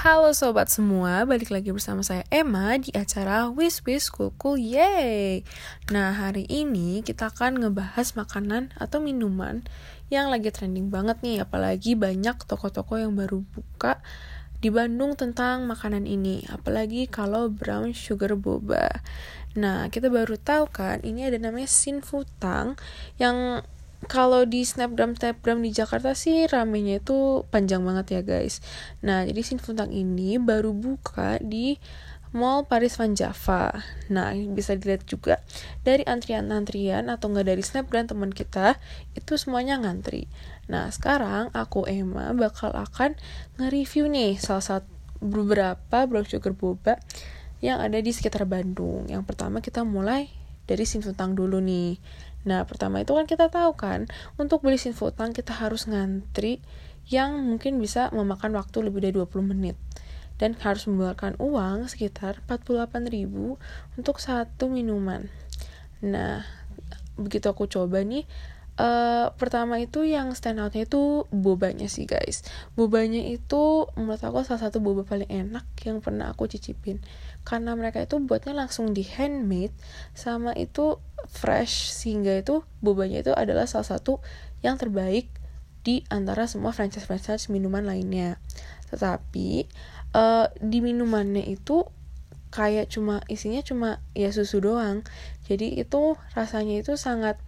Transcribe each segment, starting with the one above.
Halo sobat semua, balik lagi bersama saya Emma di acara Wish Wish Cool Cool Yay. Nah, hari ini kita akan ngebahas makanan atau minuman yang lagi trending banget nih, apalagi banyak toko-toko yang baru buka di Bandung tentang makanan ini, apalagi kalau brown sugar boba. Nah, kita baru tahu kan, ini ada namanya Sinfutang yang kalau di snapgram snapgram di Jakarta sih ramenya itu panjang banget ya guys nah jadi Sinfuntang ini baru buka di Mall Paris Van Java. Nah, bisa dilihat juga dari antrian-antrian atau enggak dari snapgram teman kita, itu semuanya ngantri. Nah, sekarang aku Emma bakal akan nge-review nih salah satu beberapa brown sugar boba yang ada di sekitar Bandung. Yang pertama kita mulai dari Sinfuntang dulu nih. Nah, pertama itu kan kita tahu kan, untuk beli Sinfotang kita harus ngantri yang mungkin bisa memakan waktu lebih dari 20 menit. Dan harus mengeluarkan uang sekitar 48.000 untuk satu minuman. Nah, begitu aku coba nih, uh, pertama itu yang stand outnya itu bobanya sih guys. Bobanya itu menurut aku salah satu boba paling enak yang pernah aku cicipin. Karena mereka itu buatnya langsung di handmade, sama itu fresh sehingga itu bobanya itu adalah salah satu yang terbaik di antara semua franchise-franchise minuman lainnya. Tetapi uh, di minumannya itu kayak cuma isinya cuma ya susu doang. Jadi itu rasanya itu sangat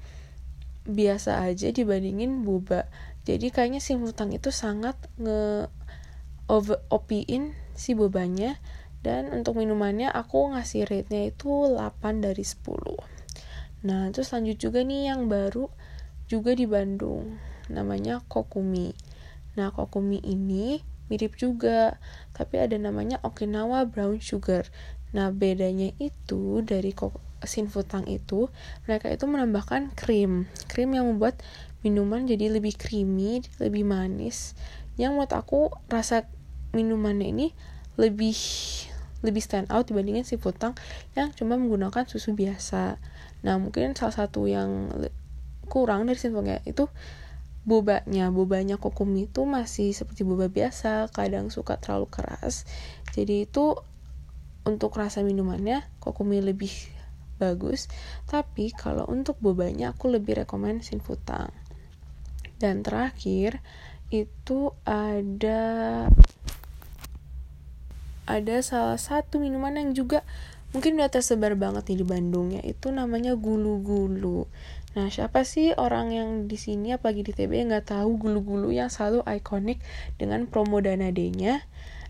biasa aja dibandingin boba. Jadi kayaknya si mutang itu sangat nge over opiin si bobanya dan untuk minumannya aku ngasih rate-nya itu 8 dari 10. Nah, terus lanjut juga nih yang baru juga di Bandung. Namanya Kokumi. Nah, Kokumi ini mirip juga, tapi ada namanya Okinawa Brown Sugar. Nah, bedanya itu dari Sinfutang itu, mereka itu menambahkan krim. Krim yang membuat minuman jadi lebih creamy, lebih manis. Yang menurut aku rasa minumannya ini lebih lebih stand out dibandingin si Futang yang cuma menggunakan susu biasa. Nah, mungkin salah satu yang kurang dari Sinfutang itu bobanya bobanya kokumi itu masih seperti boba biasa kadang suka terlalu keras jadi itu untuk rasa minumannya kokumi lebih bagus tapi kalau untuk bobanya aku lebih rekomend Sinfutang dan terakhir itu ada ada salah satu minuman yang juga mungkin udah tersebar banget nih di Bandung yaitu namanya gulu-gulu. Nah, siapa sih orang yang di sini apalagi di TB yang nggak tahu gulu-gulu yang selalu ikonik dengan promo dana D-nya?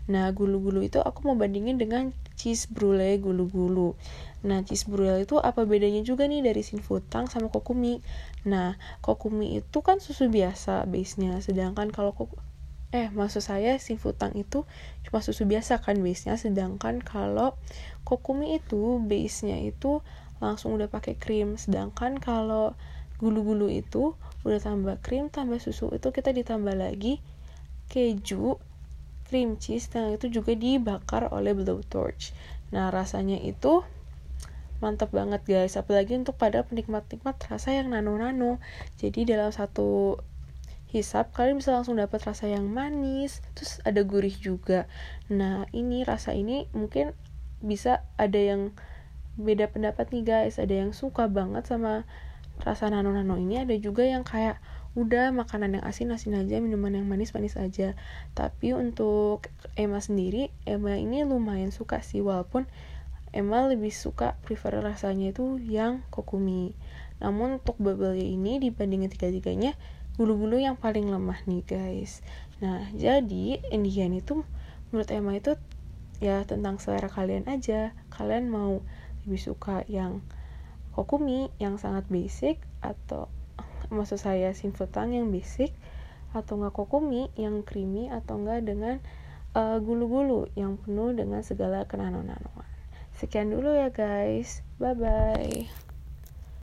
Nah, gulu-gulu itu aku mau bandingin dengan cheese brulee gulu-gulu. Nah, cheese brulee itu apa bedanya juga nih dari sinfutang sama kokumi? Nah, kokumi itu kan susu biasa base-nya, sedangkan kalau eh maksud saya futang itu cuma susu biasa kan base nya sedangkan kalau kokumi itu base nya itu langsung udah pakai krim sedangkan kalau gulu-gulu itu udah tambah krim tambah susu itu kita ditambah lagi keju cream cheese dan itu juga dibakar oleh blowtorch nah rasanya itu mantap banget guys. Apalagi untuk pada penikmat-penikmat rasa yang nano-nano. Jadi dalam satu hisap kalian bisa langsung dapat rasa yang manis terus ada gurih juga. Nah ini rasa ini mungkin bisa ada yang beda pendapat nih guys. Ada yang suka banget sama rasa nano-nano ini ada juga yang kayak udah makanan yang asin-asin aja minuman yang manis-manis aja. Tapi untuk Emma sendiri Emma ini lumayan suka sih walaupun Emma lebih suka prefer rasanya itu yang kokumi. Namun untuk bubble ini dibandingin tiga-tiganya bulu-bulu yang paling lemah nih guys. Nah jadi Indian itu menurut Emma itu ya tentang selera kalian aja. Kalian mau lebih suka yang kokumi yang sangat basic atau maksud saya sinfutang yang basic atau enggak kokumi yang creamy atau enggak dengan uh, gulu-gulu yang penuh dengan segala kenano-nanoan sekian dulu ya guys. Bye bye